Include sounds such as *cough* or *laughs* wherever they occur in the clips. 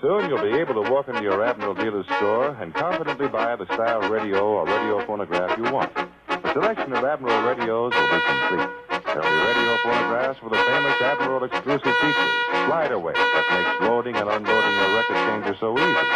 Soon you'll be able to walk into your Admiral dealer's store and confidently buy the style radio or radio phonograph you want. The selection of Admiral radios will be complete. There'll be radio phonographs with the famous Admiral exclusive features, slide away that makes loading and unloading your record changer so easy,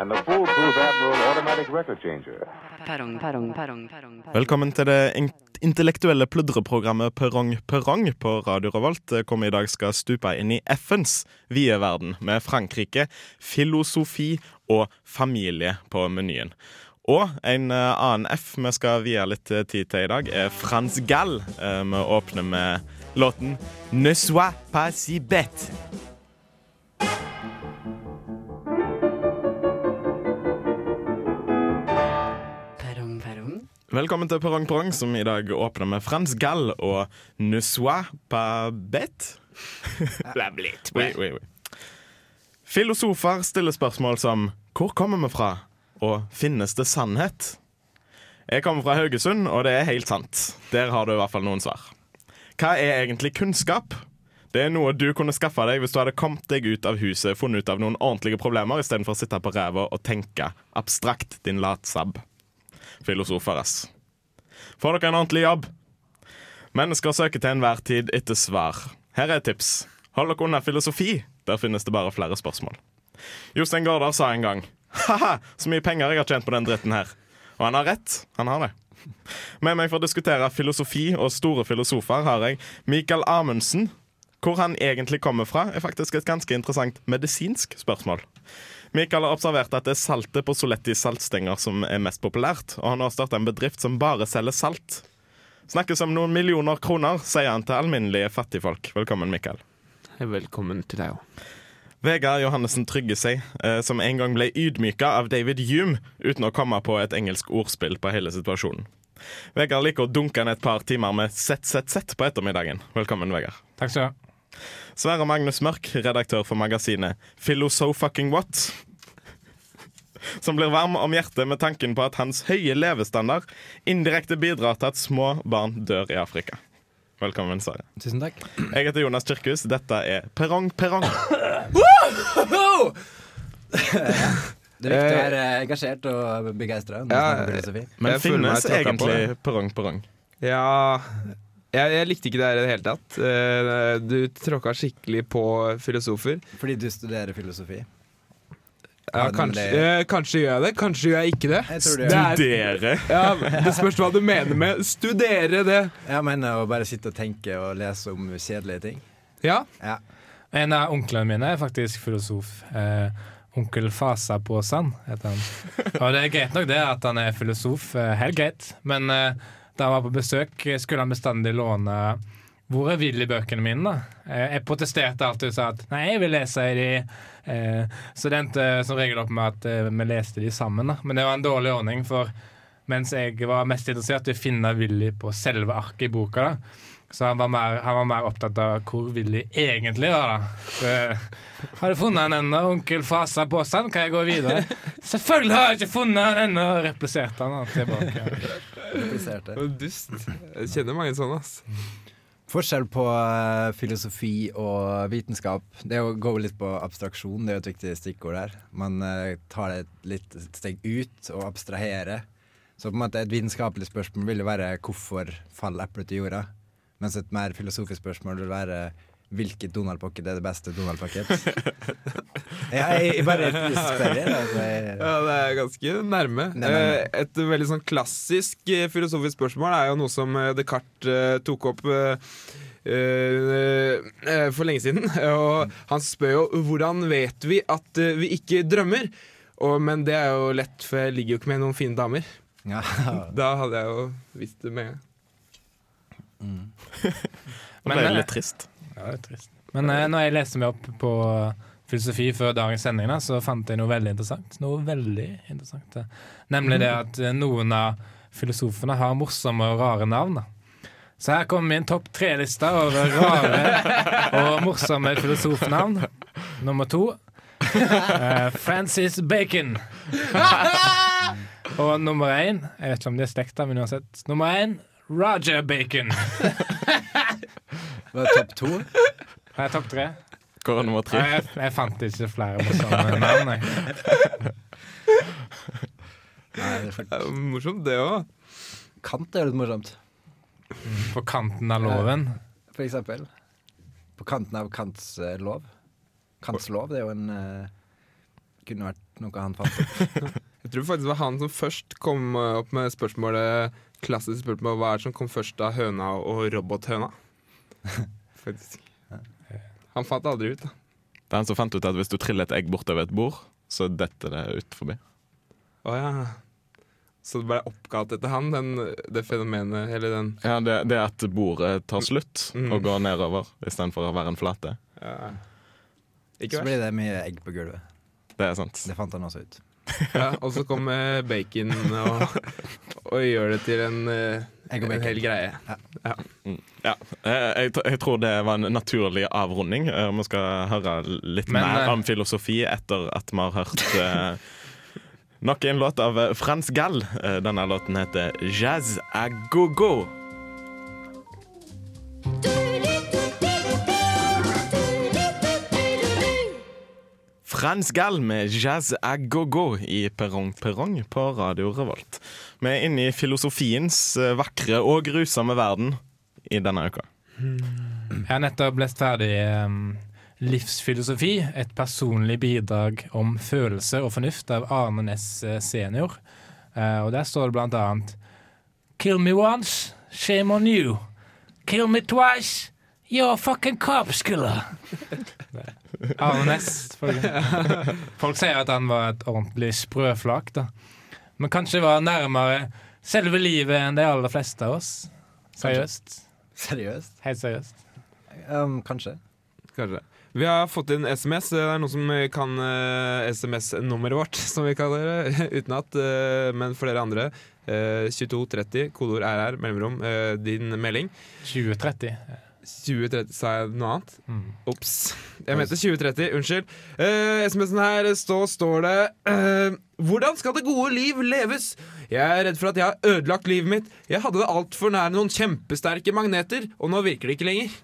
and the foolproof Admiral automatic record changer. Perrong, perrong, perrong, perrong. Velkommen til det intellektuelle pludreprogrammet Perrong Perrong på Radio Revolt, eh, hvor vi i dag skal stupe inn i FNs vide verden med Frankrike, filosofi og familie på menyen. Og en eh, annen F vi skal vie litt eh, tid til i dag, er Frans Gall. Eh, Vi åpner med låten 'Ne sois pas si bête'. Velkommen til Perrong Perrong, som i dag åpner med Frans Gall og 'Ne sois pas bête'. *laughs* Oui, oui, oui. Filosofer stiller spørsmål som 'Hvor kommer vi fra?' Og 'Finnes det sannhet?' Jeg kommer fra Haugesund, og det er helt sant. Der har du i hvert fall noen svar. Hva er egentlig kunnskap? Det er noe du kunne skaffa deg hvis du hadde kommet deg ut av huset funnet ut av noen ordentlige problemer istedenfor å sitte på ræva og tenke abstrakt, din latsabb. Filosofer, ass. Får dere en ordentlig jobb? Mennesker søker til enhver tid etter svar. Her er et tips. Hold dere unna filosofi. Der finnes det bare flere spørsmål. Jostein Gaarder sa en gang Ha-ha, så mye penger jeg har tjent på den dritten her. Og han har rett. Han har det. Med meg for å diskutere filosofi og store filosofer har jeg Mikael Amundsen. Hvor han egentlig kommer fra, er faktisk et ganske interessant medisinsk spørsmål. Mikael har observert at det er saltet på Solettis saltstenger som er mest populært, og han har starta en bedrift som bare selger salt. Snakkes om noen millioner kroner, sier han til alminnelige fattigfolk. Velkommen, Mikael. Velkommen til deg òg. Vegard Johannessen Trygge seg, eh, som en gang ble ydmyka av David Hume uten å komme på et engelsk ordspill på hele situasjonen. Vegard liker å dunke ned et par timer med ZZZ på ettermiddagen. Velkommen, Vegard. Takk skal du ha. Sverre Magnus Mørk, redaktør for magasinet Filosofucking What. Som blir varm om hjertet med tanken på at hans høye levestandard indirekte bidrar til at små barn dør i Afrika. Velkommen, Sverre. Tusen takk. Jeg heter Jonas Kirkhus. Dette er Perrong Perrong. Det er viktig å være engasjert og begeistra. Ja. Men Jeg finnes egentlig Perrong Perrong? Ja jeg, jeg likte ikke det her i det hele tatt. Eh, Du tråkka skikkelig på filosofer. Fordi du studerer filosofi. Ja, kanskje, eh, kanskje gjør jeg det, kanskje gjør jeg ikke det. Jeg tror det. Det er- Studere. Ja, det spørs hva du mener med studere det. Jeg mener å bare sitte og tenke og lese om kjedelige ting. Ja, Ja. En av onklene mine er faktisk filosof. Eh, onkel Fasa Påsan heter han. Og det er greit nok det at han er filosof, eh, helt greit. Men eh, da han var på besøk, skulle han bestandig låne Hvor er Willy-bøkene mine, da? Eh, jeg protesterte alltid og sa at nei, jeg vil lese i de. Eh, så det endte som regel opp med at eh, vi leste de sammen, da. Men det var en dårlig ordning, for mens jeg var mest interessert i å finne Willy på selve arket i boka, da, så han var, mer, han var mer opptatt av hvor Willy egentlig var. da så, Har du funnet han ennå, onkel Fasa Påsan? Kan jeg gå videre? *laughs* Selvfølgelig har jeg ikke funnet han ennå, repliserte han da, tilbake. Dust. Jeg kjenner mange sånne, ass. Forskjell på eh, filosofi og vitenskap. Det å gå litt på abstraksjon, det er jo et viktig stikkord der. Man eh, tar det et litt steg ut og abstraherer. Så på en måte et vitenskapelig spørsmål vil jo være hvorfor faller eplet til jorda? Mens et mer filosofisk spørsmål vil være hvilket Donald Pocket er det beste Donald Pocket? *laughs* ja, jeg, jeg bare spør. Altså, Ja, det er ganske nærme. Nei, nei, nei. Eh, Et veldig sånn klassisk eh, filosofisk spørsmål er jo noe som eh, Descartes tok opp for lenge siden. *laughs* Og han spør jo hvordan vet vi at vi ikke drømmer? Og, men det er jo lett, for jeg ligger jo ikke med noen fine damer. ja. *laughs* Da hadde jeg jo visst det med en gang. Det er litt trist. Ja, det er trist. Men eh, når jeg leste meg opp på filosofi før dagens sending, da, så fant jeg noe veldig interessant. Noe veldig interessant. Da. Nemlig det at eh, noen av filosofene har morsomme og rare navn. da. Så her kommer min topp tre-liste over rare *laughs* og morsomme filosofnavn. Nummer to eh, Francis Bacon. *laughs* Og nummer én Jeg vet ikke om de er slekta, men uansett. Nummer én Roger Bacon. *laughs* Var det topp to? Er topp tre. Kåre nummer tre. Nei, jeg, jeg fant ikke flere morsomme navn. Jeg. Nei, det er. Det er morsomt, det òg. Kant er jo litt morsomt, På kanten av loven? for eksempel. På kanten av Kants eh, lov. Kants lov, det er jo en uh, Kunne vært noe han fant opp. *laughs* Jeg tror faktisk det var han som først kom eh, opp med spørsmålet klassisk spørsmål hva er det som kom først av høna og robothøna. *laughs* Faktisk. Han fant aldri ut. da. Det er han som fant ut at hvis du triller et egg bortover et bord, så detter det ut forbi. Å ja. Så det ble oppkalt etter han, den, det fenomenet, eller den Ja, det, det at bordet tar slutt Mm. og går nedover istedenfor å være en flate. ja. Så blir det mye egg på gulvet. Det er sant. Det fant han også ut. Ja, og så kommer bacon og, og gjør det til en, eh, Egg og en bacon. hel greie. Ja, jeg, jeg, jeg tror det var en naturlig avrunding. Eh, Vi skal høre litt Men, mer eh, om filosofi etter at vi har hørt eh, nok en låt av eh, Frans Gall. Eh, Denne låten heter Jazz a go-go. Frans Gall med Jazz a go-go i Perrong Perrong på Radio Revolt. Vi er inne i filosofiens eh, vakre og grusomme verden i denne uka. Jeg har nettopp lest ferdig um, Livsfilosofi, et personlig bidrag om følelse og fornuft av Arne Næss eh, senior. Uh, og der står det blant annet Kill me once, shame on you. Kill me twice, you're a fucking corpskiller. *laughs* Arne Næss. Folk, folk sier at han var et ordentlig sprøflak, da. Men kanskje var nærmere selve livet enn de aller fleste av oss. Seriøst. Seriøst? Helt seriøst. Um, kanskje. Kanskje. Vi har fått inn SMS. Det er noen som kan uh, SMS-nummeret vårt, *laughs* som vi kaller det. *laughs* Utenat. Uh, men for dere andre, uh, 2230, kodeord RR, mellomrom, eh, din melding. 2030. 2030, sa jeg noe annet? Mm. Ops. Jeg mente 2030, unnskyld. Uh, SMS-en her stå, står det uh, Hvordan skal det gode liv leves? Jeg er redd for at jeg har ødelagt livet mitt. Jeg hadde det altfor nær noen kjempesterke magneter, og nå virker det ikke lenger.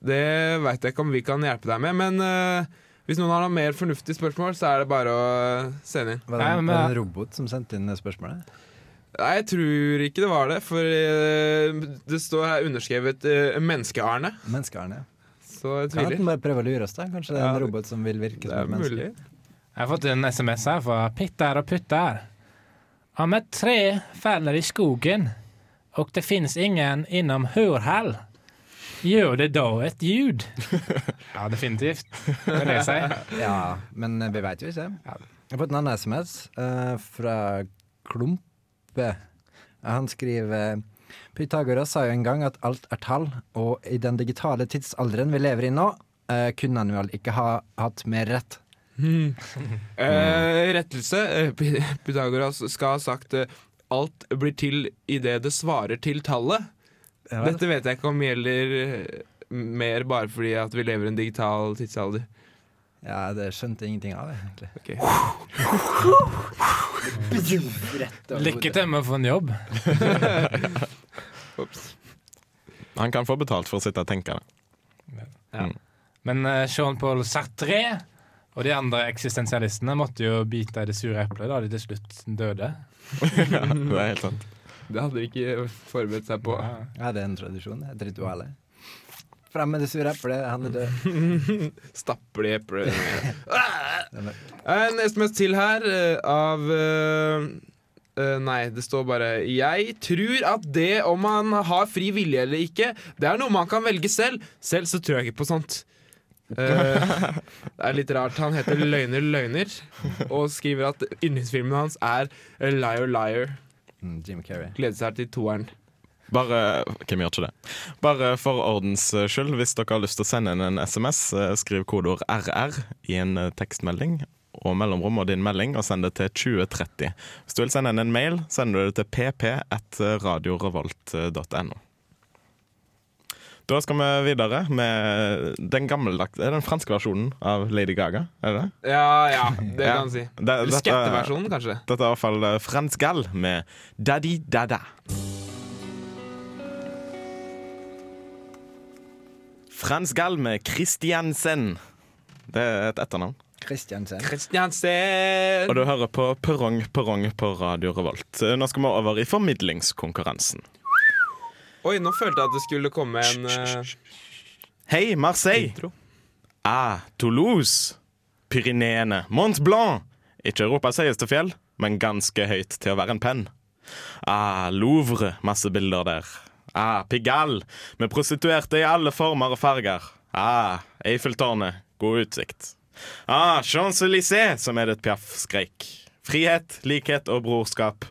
Det veit jeg ikke om vi kan hjelpe deg med, men uh, hvis noen har noe mer fornuftig spørsmål, så er det bare å sende inn. Var det, Nei, en, men- var det en robot som sendte inn spørsmålet? Nei, jeg tror ikke det var det, for eh, det står her underskrevet uh, Menneske-Arne. Menneskearne. Så jeg tviler. Kan bare prøve å lure oss, da? Kanskje det er Ja, en robot som vil virke Det som et menneske? mulig. Jeg har fått en SMS her fra Pitter og Putter. Om et tre faller i skogen og det finnes ingen innom hørhall, gjør det da et ljud? *laughs* Ja, definitivt. Det er det jeg sier. Ja, men eh, vi veit jo ikke. Jeg har fått en annen SMS uh, fra Klumpe. Han skriver Pythagoras sa jo en gang at alt er tall, og i den digitale tidsalderen vi lever i nå, eh, kunne han vel ikke ha hatt mer rett. *laughs* Eh, rettelse. Eh, Pythagoras skal ha sagt eh, alt blir til idet det svarer til tallet. Dette vet jeg ikke om gjelder eh, mer bare fordi at vi lever i en digital tidsalder. Ja, det skjønte jeg ingenting av, egentlig. Okay. *laughs* Lykke til med å få en jobb. *laughs* Ops. Han kan få betalt for å sitte og tenke det. Men eh, Jean-Paul Sartre og de andre eksistensialistene måtte jo bite i det sure eplet da de til slutt døde. *laughs* Ja, det er helt sant. Det hadde de ikke forberedt seg på. Ja. Ja, det er en tradisjon. Et ritual. Frem med det sure eplet, han er død. *laughs* Stapper de eplet *laughs* En mest til her eh, av eh, eh, Nei, det står bare Jeg tror at det om man har fri vilje eller ikke, det er noe man kan velge selv. Selv så tror jeg ikke på sånt. Uh, *laughs* det er litt rart. Han heter Løgner Løgner og skriver at yndlingsfilmen hans er A Liar Liar. Mm, Jim Carrey. Gleder seg til toeren. Bare Hvem gjør ikke det? Bare for ordens skyld, hvis dere har lyst til å sende inn en SMS, eh, skriv kodeord RR i en eh, tekstmelding og mellomrom og din melding, og send det til 2030. Hvis du vil sende inn en mail, sender du det til pp1radiorevolt.no. Da skal vi videre med den gammeldagse Den franske versjonen av Lady Gaga, er det det? Ja, ja, det kan man si. Skatteversjonen Eller kanskje. Dette er i hvert fall fransk Frans Gall med Daddy Dada. Frans Galme med Christiansen. Det er et etternavn. Christiansen. Kristiansen! Og du hører på Perrong Perrong på Radio Revolt. Nå skal vi over i formidlingskonkurransen. Oi, nå følte jeg at det skulle komme en uh... Hei, Marseille! intro. Ah, Toulouse. Pyreneene. Mont Blanc. Ikke Europas høyeste fjell, men ganske høyt til å være en penn. Ah, Louvre. Masse bilder der. Ah, Pigalle. Med prostituerte i alle former og farger. Ah, Eiffeltårnet. God utsikt. Ah, Champs-Élysées, som Edith Piaf skreik. Frihet, likhet og brorskap.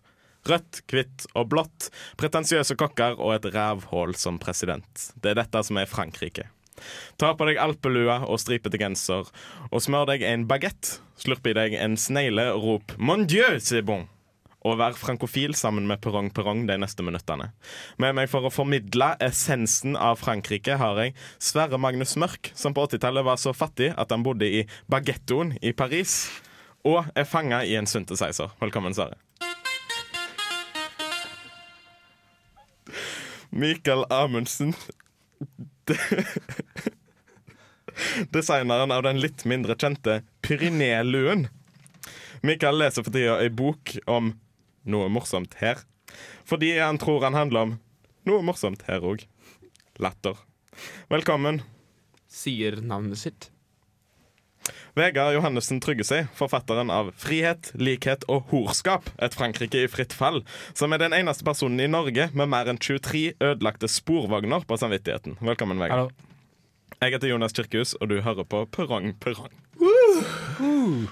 Rødt, hvitt og blått. Pretensiøse kokker og et rævhull som president. Det er dette som er Frankrike. Ta på deg alpelua og stripete genser, og smør deg en bagett. Slurp i deg en snegle og rop 'Mon Dieu, c'est bon'. Og være frankofil sammen med Perrong Perrong de neste minuttene. Med meg for å formidle essensen av Frankrike har jeg Sverre Magnus Mørk, som på 80-tallet var så fattig at han bodde i bagettoen i Paris, og er fanga i en synthesizer. Velkommen, Sverre. Mikael Amundsen Designeren av den litt mindre kjente Pyrenéluen. Michael leser for tida ei bok om noe morsomt her. Fordi han tror han handler om noe morsomt her òg. Latter. Velkommen. Sier navnet sitt. Vegard Johannessen Tryggesi, forfatteren av 'Frihet, likhet og horskap et Frankrike i fritt fall', som er den eneste personen i Norge med mer enn 23 ødelagte sporvogner på samvittigheten. Velkommen, Vegard. Hallo. Jeg heter Jonas Kirkhus, og du hører på Perrong Perrong. Uh. eh,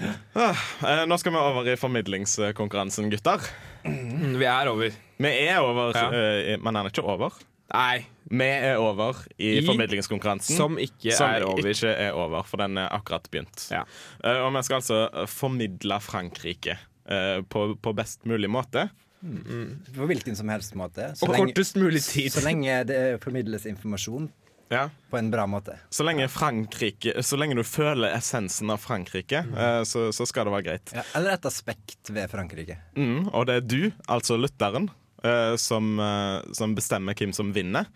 nå skal vi over i formidlingskonkurransen, gutter. Mm, Vi er over. Vi er over, Ja. eh, men han er ikke over. Nei, Vi er over i, I- formidlingskonkurransen. som ikke som er over. ikke er over, for den er akkurat begynt. Ja. Eh, og vi skal altså eh, formidle Frankrike eh, på, på best mulig måte. På hvilken som helst måte. Så Og lenge, kortest mulig tid. så lenge det formidles informasjon Ja. på en bra måte. Så lenge Så lenge du føler essensen av Frankrike, eh, så, så skal det være greit. Ja, eller et aspekt ved Frankrike. Mm, og det er du, altså lytteren, eh, som, eh, som bestemmer hvem som vinner.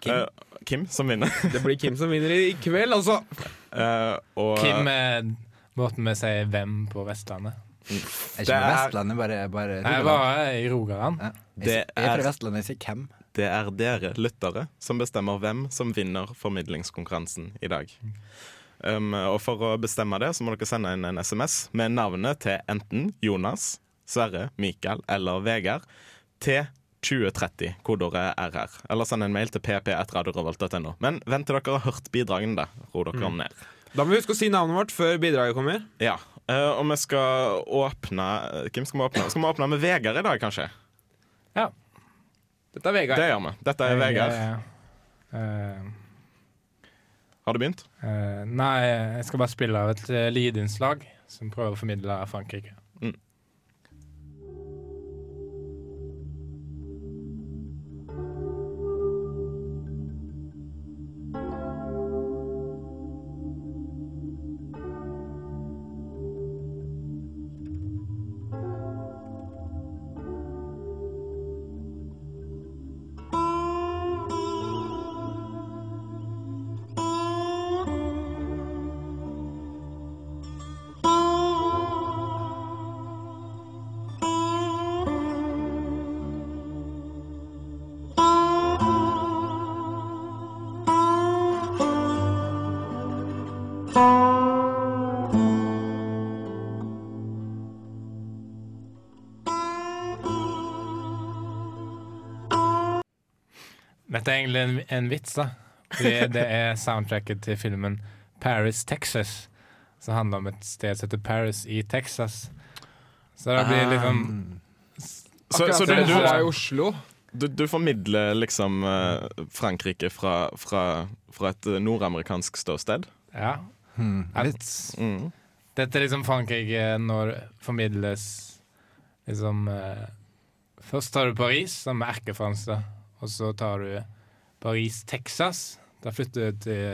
Kim. Eh, Kim som vinner. *laughs* Det blir Kim som vinner i kveld, altså. Eh, og Kim er måten vi sier 'hvem' på Vestlandet. Er Det ikke er- Vestlandet, bare, bare Rogaland. bare i Rogaland. Ja. Jeg, jeg er er- fra Vestlandet, jeg sier hvem. Det er dere lyttere som bestemmer hvem som vinner formidlingskonkurransen i dag. Um, og for å bestemme det, så må dere sende inn en SMS med navnet til enten Jonas, Sverre, Mikael eller Vegard til 2030, kodeordet RR. Eller send en mail til pp1radiorevolt.no. Men vent til dere har hørt bidragene, da. Ro dere ned. Da må vi huske å si navnet vårt før bidraget kommer. Ja, uh, og vi skal åpne Hvem skal vi åpne? Skal vi åpne med Vegard i dag, kanskje? Ja. Dette er Vegard. Det gjør vi. Dette er Vegard. Uh, Har du begynt? Uh, nei, jeg skal bare spille av et uh, lydinnslag som prøver å formidle Frankrike. Dette er egentlig en, en vits, da. Fordi det er soundtracket til filmen Paris, Texas. Som handler om et sted som heter Paris i Texas. Så det blir liksom Så, så du, du, i Oslo. du, du formidler liksom eh, Frankrike fra, fra, fra et nordamerikansk ståsted? Ja. Hmm. Ja. Vits. Mm. Dette er liksom Frankrike når formidles liksom eh, Først tar du Paris, som er erkefransk, da. Og så tar du Paris, Texas. Da flytter du til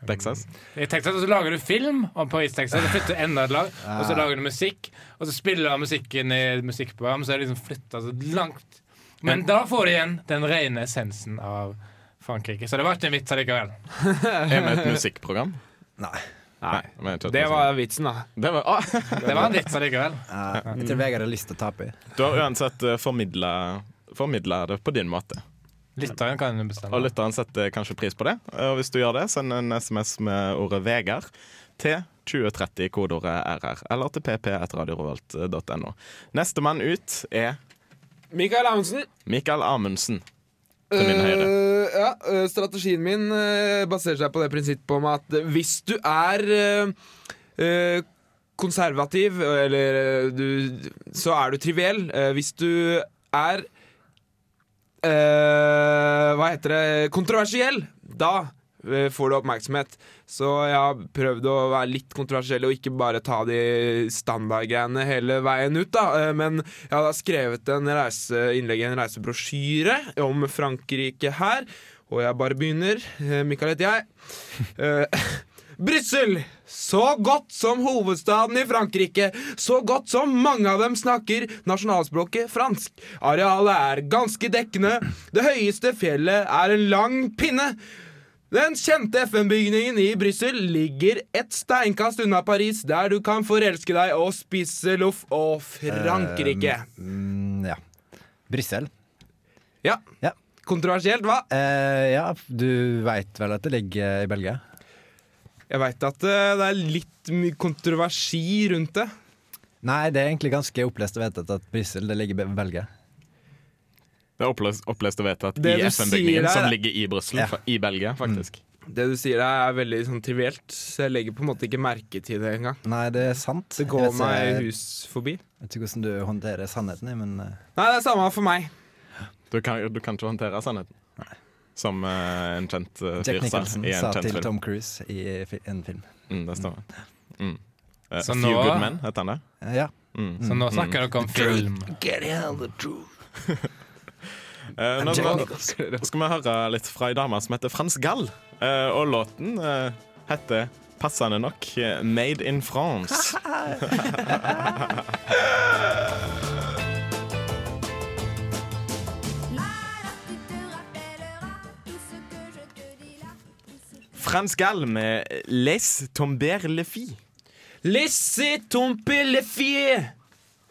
um, Texas? I Texas, og så lager du film om Paris, Texas. Da flytter du enda et lag, og så lager du musikk. Og så spiller du musikken i et musikkprogram, så er det liksom flytta så langt. Men da får du igjen den rene essensen av Frankrike. Så det var ikke en vits allikevel. *laughs* Er vi et musikkprogram? Nei. Nei. Nei Det var vitsen, da. det var ah, Det var en vits allikevel. Ja, jeg tror Vegard har lyst til å tape. i. Du har uansett formidla det på din måte. Lytteren kan bestemme. Og lytteren setter kanskje pris på det. Og hvis du gjør det, send en SMS med ordet 'Vegard' til 2030, kodeordet RR, eller til pp1radiorevolt.no. Nestemann ut er Mikael Amundsen. Mikael Amundsen. Til min høyre. Øh, ja, øh, strategien min øh, baserer seg på det prinsippet om at hvis du er uh, konservativ, eller du, så er du triviell. Hvis du er øh, Hva heter det kontroversiell, da øh, får du oppmerksomhet. Så jeg har prøvd å være litt kontroversiell og ikke bare ta de standardgreiene hele veien ut. da Eh, Men jeg har skrevet en reise, i en reisebrosjyre om Frankrike her. Og jeg bare begynner. Michael Mikael heter jeg. *laughs* Brussel! Så godt som hovedstaden i Frankrike. Så godt som mange av dem snakker nasjonalspråket fransk. Arealet er ganske dekkende. Det høyeste fjellet er en lang pinne. Den kjente FN-bygningen i Brussel ligger et steinkast unna Paris, der du kan forelske deg og spise loff og Frankrike. Mm, ja. Brussel. Ja. Ja. Kontroversielt, hva? Uh, ja, du veit vel at det ligger i Belgia? Jeg veit at eh, det er litt mye kontroversi rundt det. Nei, det er egentlig ganske opplest og vedtatt at Brussel ligger i Belgia. Det er opplest, opplest og vedtatt Det i FN-bygningen, som ligger i Brussel, Ja. i Belgia, faktisk. Det du sier der er veldig sånn trivielt, så jeg legger på en måte ikke merke til det engang. Nei, det er sant. Det går Jeg meg ikke- hus forbi. Jeg vet ikke hvordan du håndterer sannheten, men eh, Nei, det er samme for meg. Du kan, du kan ikke håndtere sannheten. Som eh, en kjent uh, Jack Nicholson i en sa kjent til film. Tom Cruise i fi- en film. Mm, det stemmer. Mm. Eh, Så A Few nå- Good Men, heter han det? Eh, Ja. Mm. Så nå snakker dere om film. *laughs* Eh, nå skal, skal vi høre litt fra ei dame som heter Frans Gall. Eh, og låten eh, heter passende nok eh, 'Made in France'. *laughs* Frans Gall med 'Les tomber le fi'. Laissez tomber le fie,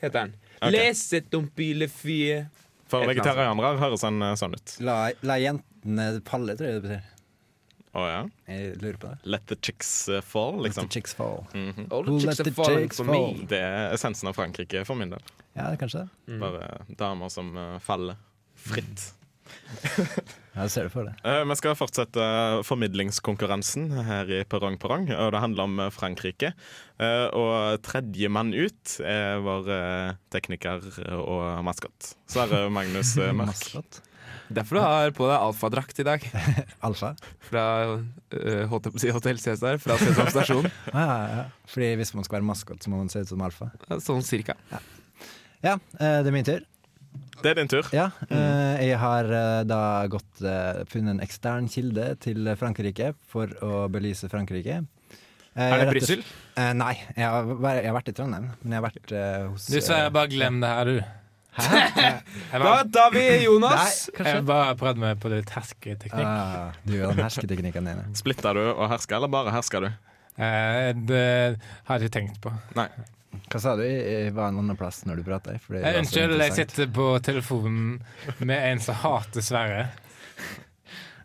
heter den. Okay. Lesse tomber le fie. For vegetarianere høres den eh, sånn ut. La, la jentene palle, tror jeg det betyr. Å ja. Jeg lurer på det. 'Let the chicks fall, fall', Let liksom. the chicks fall. Mhm. All the let chicks the are falling chicks for me. fall? Det er essensen av Frankrike for min del. Ja, det er kanskje det. Bare damer som eh, faller fritt. *laughs* Ja, jeg ser det for deg. Eh, vi skal fortsette formidlingskonkurransen her i Perrong Perrong, og det handler om eh, Frankrike. Eh, og tredjemann ut er vår tekniker og maskot. Sverre Magnus Mørk. Derfor du har på deg alfadrakt i dag. *laughs* Alfa. Fra uh, Hotell Cæsar, fra Sesam stasjon. Ah, *laughs* ja, ja. Fordi hvis man skal være maskot, så må man se ut som alfa. Sånn cirka. Ja, ja det er min tur. Det er din tur. Ja, eh, jeg har eh, da gått eh, funnet en ekstern kilde til Frankrike for å belyse Frankrike. Eh, Er det Brussel? Eh, nei, jeg har, jeg har vært i Trondheim, men jeg har vært hos Du Sverre, bare glem det her, du. Hæ? *laughs* Jeg, Da tar vi Nei, Jonas. jeg bare prøvde meg på litt hersketeknikk. Ah, du gjør den hersketeknikken din. Splitter du og hersker, eller bare hersker du? Eh, det har jeg ikke tenkt på. Nei. Hva sa du? Jeg var en annen plass når du prata? Eh, Unnskyld, jeg sitter på telefonen med en som hater Sverre. *laughs*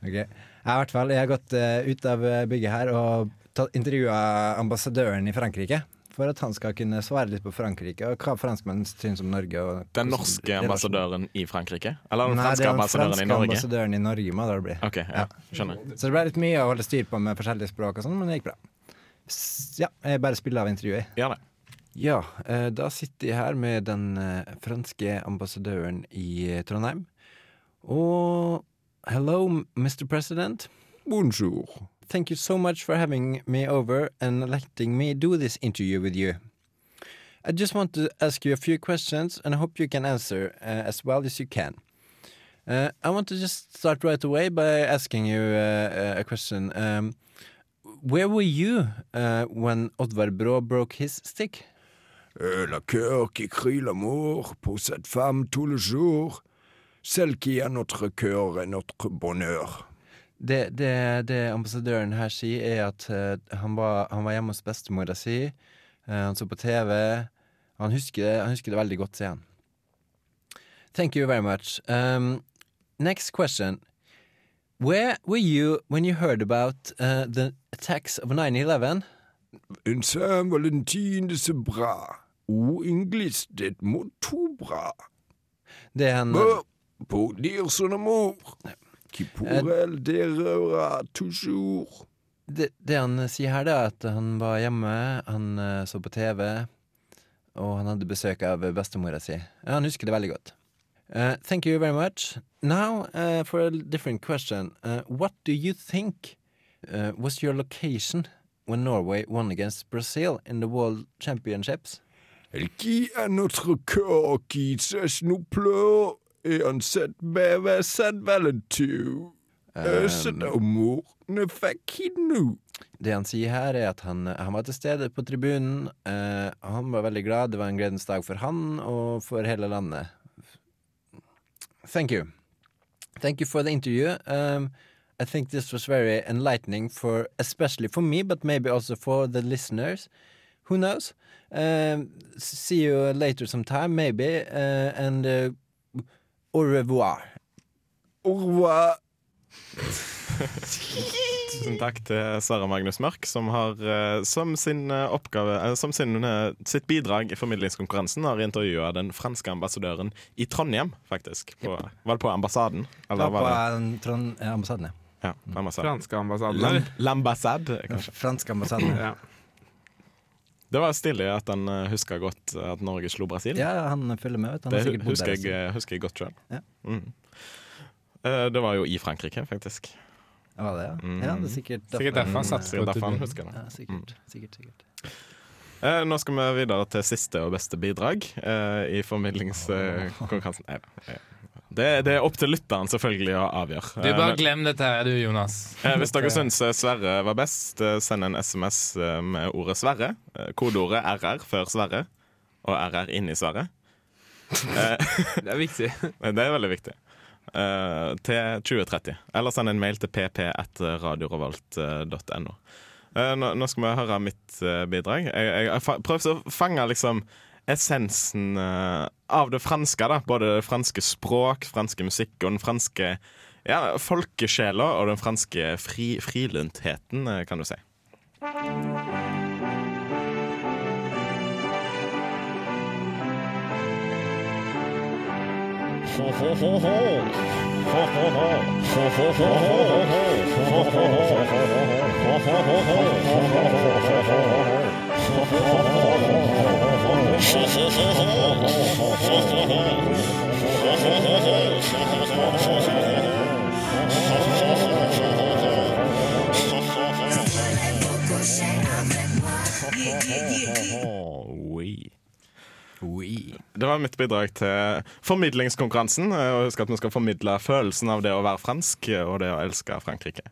Ok. Jeg har, hvert fall, jeg har gått eh, ut av eh, bygget her og intervjua ambassadøren i Frankrike. For at han skal kunne svare litt på Frankrike og hva franskmenn syns om Norge. Og Den norske ambassadøren i Frankrike? Eller den Nei, det franske den ambassadøren i franske Norge? ambassadøren i Norge må det bli. OK, ja, skjønner. Så det ble litt mye å holde styr på med forskjellige språk og sånn, men det gikk bra. S ja, jeg bare spiller av intervjuet. Gjør det. Ja, eh, da sitter jeg her med den eh, franske ambassadøren i eh, Trondheim. Og hello, Mr. President. Bonjour. Thank you so much for having me over and letting me do this interview with you. I just want to ask you a few questions and I hope you can answer uh, as well as you can. Uh, I want to just start right away by asking you uh, a question. Um, where were you when Oddvar Brå broke his stick? Euh, la cœur qui crie l'amour pour cette femme tout le jour, celle qui a notre cœur et notre bonheur. Det, det, det ambassadøren her sier, er at uh, han, var, han var hjemme hos bestemora si. Uh, han så på TV. Han husker, det- han husker det veldig godt, sier han. Thank you very much. Um, next question. Where were you when you heard about uh, the attacks of 9-11? En Saint Valentin er så bra. O det han på dir sånne mor. Kiporel, det røra toujours. det, det han sier her, det er at han var hjemme, han eh, så på TV, og han hadde besøk av bestemora si. Han husker det veldig godt. Uh, thank you very much. Now, uh, for a different question. Uh, what do you think was your location when Norway won against Brazil in the World Championships? Qui est notre cœur qui sèche nos pleurs et en cette bæve San Valentin. Øse mor, ne fikk. Det han sier her, er at han, han var til stede på tribunen. Uh, han var veldig glad. Det var en gledens dag for han og for hele landet. Thank you. Thank you for the interview. Um, I think this was very enlightening for, especially for me, but maybe also for the listeners. Who knows? Uh, see you later sometime, maybe. Uh, and uh, au revoir. Au revoir. Tusen takk til Sara Magnus Mørk, som har som sin oppgave Som sin, sitt bidrag i formidlingskonkurransen har intervjua den franske ambassadøren i Trondheim, faktisk. På, Var det på ambassaden? Eller Var på var eh, Trond, ambassaden, ja. ja, ambassaden. Franske ambassaden, L'ambassade, kanskje. franske ambassaden. Ja. Det var stilig at han uh, huska godt at Norge slo Brasil. Ja, han følger med. Vet. Han det husker jeg, eh, husker jeg godt sjøl. Ja. Mm. Eh, det var jo i Frankrike, faktisk. Ja, Var det, ja? Mm. ja, det er sikkert Sikkert derfor han Mm, satt sikkert derfor han husker det. Ja, sikkert, sikkert, sikkert. Eh, nå skal vi videre til siste og beste bidrag eh, i formidlingskonkurransen. Eh, Det, det er opp til lytteren selvfølgelig å avgjøre. Du Eh, bare glem dette her, du, Jonas. Eh, Hvis dere syns eh, Sverre var best, send en SMS med ordet Sverre. Kodeordet RR før Sverre, og RR inni Sverre. *laughs* Det er viktig. *laughs* Det er veldig viktig. Til 2030. Eller send en mail til pp1radiorevolt.no. Uh, nå, nå skal vi høre mitt bidrag. Jeg, jeg, jeg fa- å fange liksom essensen eh, av det franske. da. Både det franske språk, franske musikk og den franske ja, folkesjela og den franske fri, frilyntheten, eh, kan du si. Oui. Det var mitt bidrag til formidlingskonkurransen. eh, Og husk at vi skal formidle følelsen av det å være fransk eh, og det å elske Frankrike.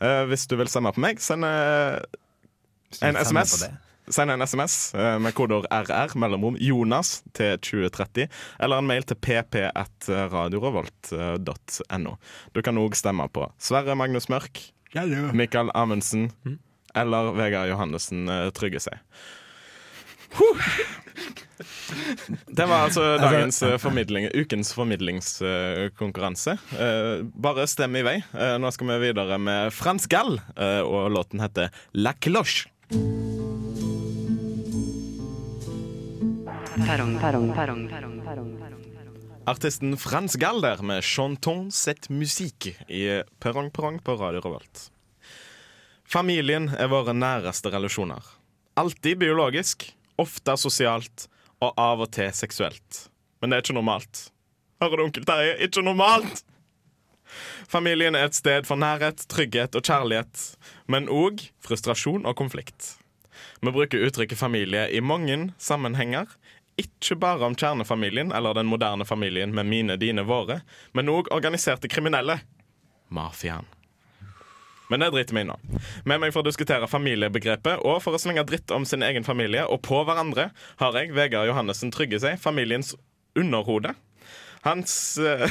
Eh, hvis du vil stemme på meg, send en SMS. Send en SMS eh, med kodeord RR, mellomrom Jonas, til 2030. Eller en mail til pp1radiorevolt.no. Du kan òg stemme på Sverre Magnus Mørk, Mikael Amundsen eller Vegard Johannessen eh, Trygge seg. Det var altså dagens eh, formidling, ukens formidlingskonkurranse. Eh, bare stem i vei. Eh, nå skal vi videre med Frans Gall, eh, og låten heter La Cloche. Artisten Frans Galder med 'Chanton cette musique' i Perrong Perrong på Radio Revolt. Familien er våre næreste relasjoner. Alltid biologisk, ofte sosialt og av og til seksuelt. Men det er ikke normalt. Hører du, onkel Terje? Ikke normalt! Familien er et sted for nærhet, trygghet og kjærlighet, men òg frustrasjon og konflikt. Vi bruker uttrykket familie i mange sammenhenger. Ikke bare om kjernefamilien eller den moderne familien med mine, dine, våre, men òg organiserte kriminelle. Mafiaen. Men det driter vi i nå. Med meg for å diskutere familiebegrepet og for å slenge dritt om sin egen familie og på hverandre har jeg Vegard Johannessen Trygge seg, familiens underhode. Hans uh,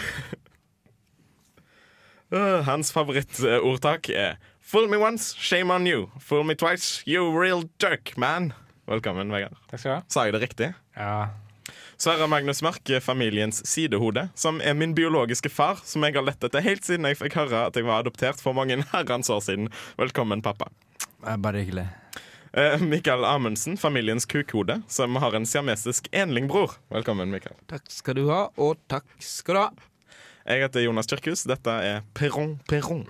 *laughs* hans favorittordtak er Fool me once, shame on you. Fool me twice, you real jerk, man. Velkommen, Vegard. Takk skal du ha. Sa jeg det riktig? Ja. Sverre Magnus Mørk er familiens sidehode, som er min biologiske far, som jeg har lett etter helt siden jeg fikk høre at jeg var adoptert for mange *laughs* herrens år siden. Velkommen, pappa. Bare hyggelig. Eh, Mikael Amundsen, familiens kukhode, som har en siamesisk enlingbror. Velkommen, Mikael. Takk skal du ha, og takk skal du ha. Jeg heter Jonas Kyrkhus. Dette er Perron Perron.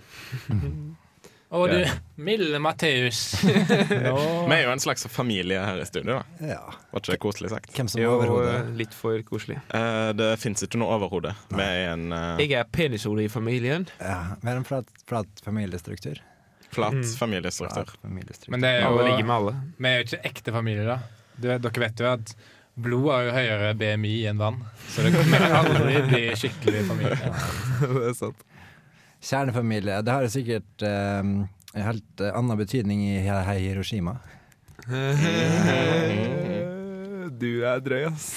*laughs* Og du, *laughs* milde Matteus. *laughs* Vi er jo en slags familie her i studio. da Ja. Var ikke det koselig sagt? Hvem som er Jo, overhodet? eh, litt for koselig. Eh, det fins ikke noe overhode. Vi er en eh, Jeg er penishode i familien. Ja, vi har en flat, flat familiestruktur. flat Mm. familiestruktur. Flat familiestruktur. Men det er Alle ligger med alle. vi er jo ikke ekte familie, da. Du, dere vet jo at blod har jo høyere BMI enn vann. Så det kan *laughs* aldri bli skikkelig familie. det er sant. Kjernefamilie. Det har sikkert eh, en helt eh, annen betydning i Hi- Hiroshima. Du er drøy, ass.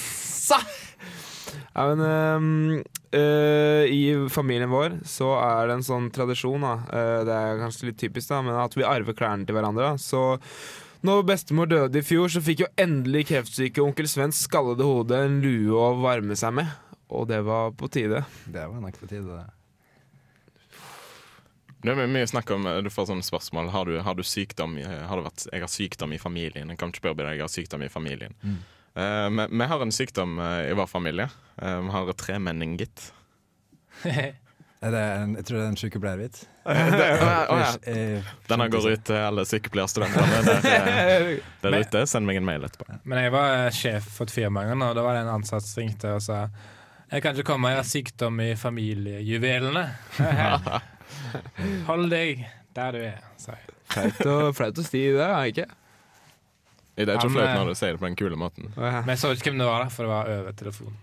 Ja, men um, uh, I familien vår så er det en sånn tradisjon, da. Uh, det er kanskje litt typisk, da, men at vi arver klærne til hverandre. da. Så når bestemor døde i fjor, så fikk jo endelig kreftsyke onkel Svens skallede hode en lue å varme seg med. Og det var på tide. Det var nok på tide, det. Det er mye snakk om Du får sånne spørsmål. Har du, har du sykdom har det vært, Jeg har sykdom i familien. Jeg kan ikke spørre deg, jeg har sykdom i familien. Eh, vi, vi har en sykdom eh, i vår familie. Uh, vi har tremenningitt. *laughs* Det en, jeg tror det er en sykepleiervits. *laughs* *laughs* Eh, Denne går ut til alle sykepleierstudentene der, eh, der ute. Send meg en mail etterpå. Men jeg var eh, sjef for et firma en gang, og da var det en ansatt som ringte og sa Jeg kan ikke komme, jeg har sykdom i familiejuvelene. *laughs* Hold deg der du er, sa jeg. Flaut å, å si det, er ikke? Det er ikke Han, flaut når du sier det på den kule måten. Men jeg så ikke hvem det var, da, for det var over telefonen.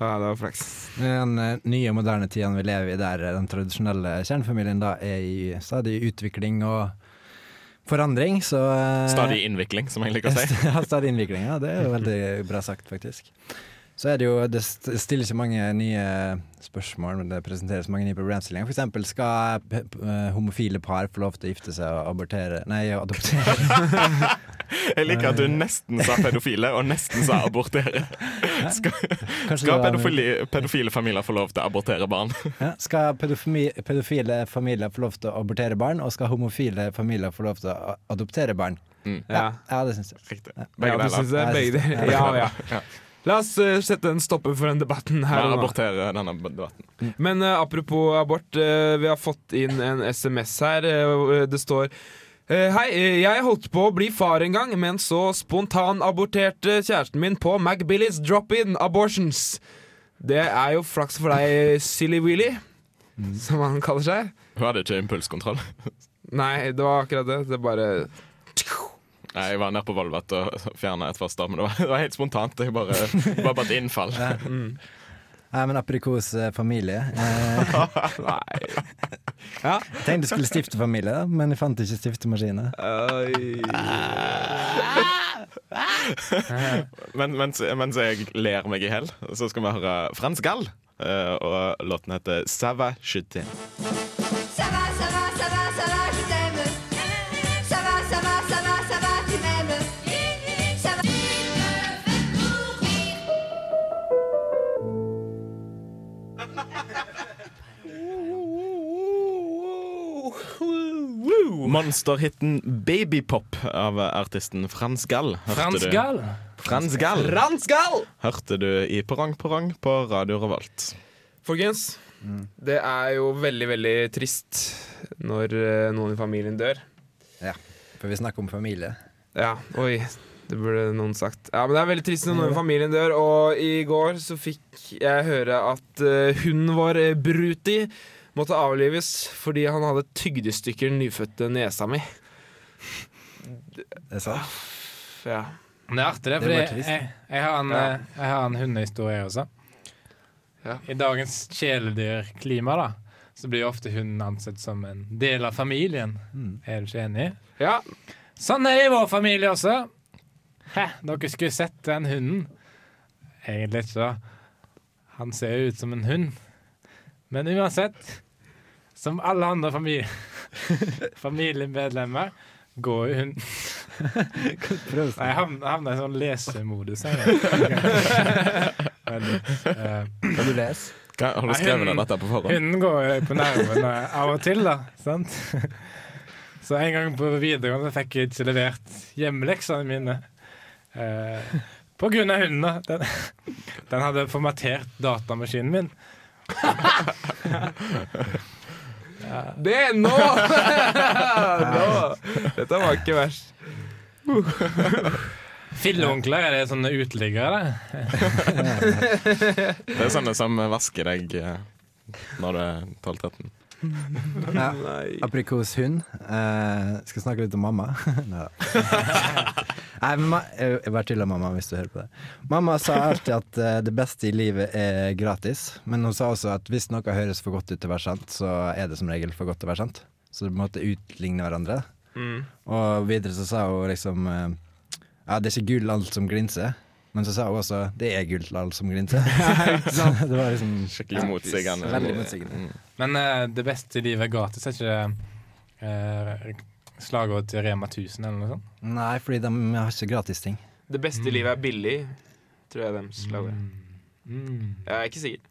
Ja, det var flaks. I den eh, nye, moderne tiden vi lever i, der eh, den tradisjonelle kjernefamilien da er i stadig utvikling og forandring, så eh, Stadig innvikling, som jeg liker å si. *laughs* Ja, stadig innvikling. Ja, det er jo veldig bra sagt, faktisk. Så er det jo Det st- stiller ikke mange nye spørsmål, men det presenteres mange nye problemstillinger. For eksempel, skal eh, homofile par få lov til å gifte seg og abortere Nei, adoptere. *laughs* Jeg liker at du nesten sa pedofile, og nesten sa abortere. *laughs* Skal, skal pedofili, pedofile familier få lov til å abortere barn? Ja, skal pedofile familier få lov til å abortere barn, og skal homofile familier få lov til å adoptere barn? Mm. Ja. Ja, det syns jeg. Riktig. Begge deler. ja. Ja. La oss uh, sette en stopper for den debatten her og abortere denne debatten. Men uh, apropos abort, uh, vi har fått inn en SMS her. det står Hei, jeg holdt på å bli far en gang, men så spontanaborterte kjæresten min på McBillys drop-in abortions. Det er jo flaks for deg, Silly Willy, som han kaller seg. Hun hadde ikke impulskontroll. Nei, det var akkurat det. Det bare Nei, Jeg var nede på Volvat og *laughs* fjerna et foster, men det var, *laughs* det var helt spontant. Jeg bare, det var bare et innfall. Nei, men aprikos familie. Eh, Nei. *laughs* Ja. jeg tenkte jeg skulle stifte familie, da, men jeg fant ikke stiftemaskiner. Men, mens, mens jeg ler meg i hjel, så skal vi høre Frans Gall. eh, Og låten heter Sava Chuté. Monsterhiten Babypop av artisten Frans Gall. Frans du? Gall. Frans Gall. Hørte du i Perrong Perrong på Radio Revolt. Folkens, det er jo veldig, veldig trist når eh, noen i familien dør. Ja, for vi snakker om familie. Ja, oi, det burde noen sagt. Ja, men Det er veldig trist når noen i familien dør, og i går så fikk jeg høre at hun hunden vår, eh, Bruti, måtte avlives fordi han hadde tygd i stykker den nyfødte nesa mi. Det sa? Ja. Men det er artig, det, for jeg, jeg, jeg har en, Ja. eh, jeg har en hundehistorie også. Ja. I dagens kjæledyrklima da så blir ofte hunden ansett som en del av familien. Mm. Er du ikke enig? ja. Sånn er det i vår familie også. Hæ, dere skulle sett den hunden. Egentlig ikke, da. Han ser jo ut som en hund. Men uansett som alle andre familie, *laughs* familiemedlemmer går jo hun Nei, jeg havna, havna i sånn lesemodus. her. *laughs* Eh, Kan du lese? Hva- Har du skrevet hun- dette på forhånd? Hunden går jo på nervene av og til, da. Sant? *laughs* Så en gang på videregående fikk jeg ikke levert hjemmeleksene mine. Eh, på grunn av hunden. da. Den, den hadde formatert datamaskinen min. Det nå! *laughs* nå! Dette var ikke verst. Filleonkler, er det sånne uteliggere? det? *laughs* Det er sånne som vasker deg eh, når du er 12-13. *laughs* Ja. Aprikos hund. Eh, skal snakke litt om mamma. *laughs* *laughs* Nei, men ma jeg jeg bare tuller, mamma, hvis du hører på det. Mamma sa alltid at eh, det beste i livet er gratis, men hun sa også at hvis noe høres for godt ut til å være sant, så er det som regel for godt til å være sant. Så du måtte utligne hverandre. Mm. Og videre så sa hun liksom eh, Ja, det er ikke gull alt som glinser. Men så sa hun også det er gull alt som glinser. Så *laughs* *laughs* det var liksom Skikkelig motsigende. Veldig motsigende. Mm. Men uh, det beste i livet er gratis, er ikke det uh, slagordet til Rema 1000 eller noe sånt? Nei, fordi de har ikke gratis ting. Det beste i livet er billig, tror jeg de slager. Mm. Jeg er ikke sikker.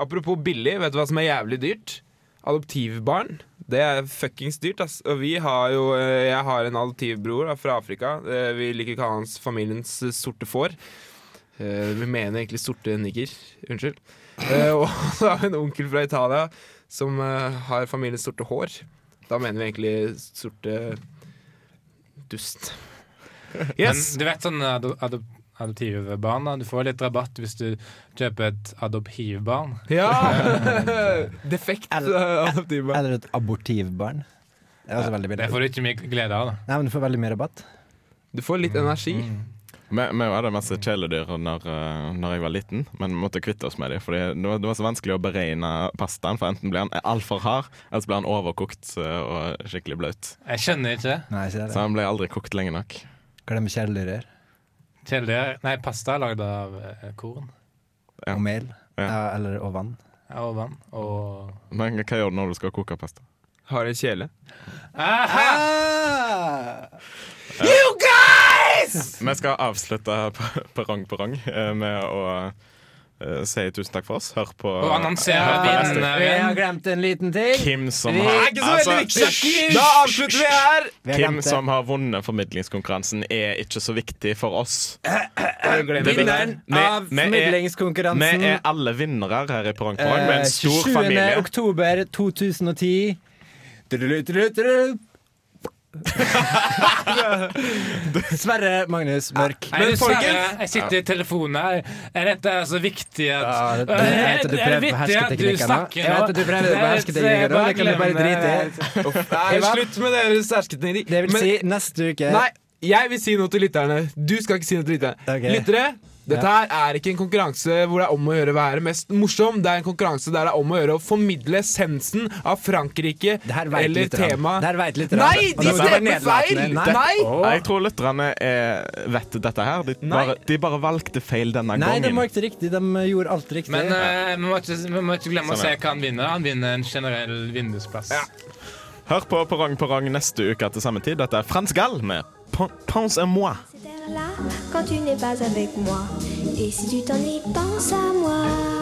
Apropos billig, vet du hva som er jævlig dyrt? Adoptivbarn. Det er fuckings dyrt, ass. Og vi har jo eh, Jeg har en adoptivbror da, fra Afrika. Eh, Vi liker å kalle hans familiens eh, sorte får. Vi mener egentlig sorte nigger. Unnskyld. Og *laughs* så har vi en onkel fra Italia som har familiens sorte hår. Da mener vi egentlig sorte dust. Yes! Men du vet sånn ado ado adoptivbarn. Du får litt rabatt hvis du kjøper et adoptivbarn. Ja! *laughs* Defekt eh, adoptivbarn. Eller et abortivbarn. Det er også veldig Det får du ikke mye glede av, da. Nei, men du får veldig mye rabatt. Du får litt energi. Mm. Vi vi hadde masse kjæledyr når, eh, når jeg var liten, men vi måtte kvitte oss med dem. Fordi det var, det var så vanskelig å beregne pastaen, for enten blir han altfor hard, eller så blir han overkokt eh, og skikkelig blaut. Jeg skjønner ikke. Nei, ikke Så han ble aldri kokt lenge nok. Hva er det med kjæledyr Kjæledyr Nei, pasta er lagd av eh, korn Ja. Og mel? Ja. Ja, eller og vann? og vann og Men hva gjør du når du skal koke pasta? Har en kjele. Ah! Vi skal avslutte på- på rang på rang eh, med å eh, sier tusen takk for oss. Hør på Og annonsere Vi har glemt en liten ting. Kim som Vi- har Det ikke så veldig. Da avslutter vi her! Vi Kim glemte. som har vunnet formidlingskonkurransen, er ikke så viktig for oss. Vinneren av formidlingskonkurransen. Vi er alle vinnere her i Perrong Perrong, med eh, en stor 27. familie. oktober 2010. *laughs* Sverre Magnus Mørk. Nei, Men folkens- jeg sitter i telefonen her. Er dette så viktig at Ja, det- Er det er det på viktig at du hersketeknikker nå? snakker Jeg vet at du prøver å beherske er- hersketeknikker nå, det kan du bare drite i. Nei, slutt med deres hersketeknikk. Det vil si neste uke Nei, jeg vil si noe til lytterne. Du skal ikke si noe til lytterne. Ok. Lyttere, dette her er ikke en konkurranse hvor det er om å gjøre å være mest morsom. Det er en konkurranse der det er om å gjøre å formidle essensen av Frankrike eller temaet lytterne. Nei, de stemmer feil! Nei. Nei! Jeg tror lytterne er, vet dette her. De bare, de bare valgte feil denne Nei, de Nei, var ikke riktig. De gjorde alt riktig. Men eh, vi, må ikke, vi må ikke glemme å Sånn se hva han vinner. Han vinner en generell vindusplass. Hør på Perrong Perrong neste uke til samme tid. Dette er Frans Gall med Pen- Pense à moi. Quand tu n'es pas avec moi. Et si tu t'ennuies, pense à moi.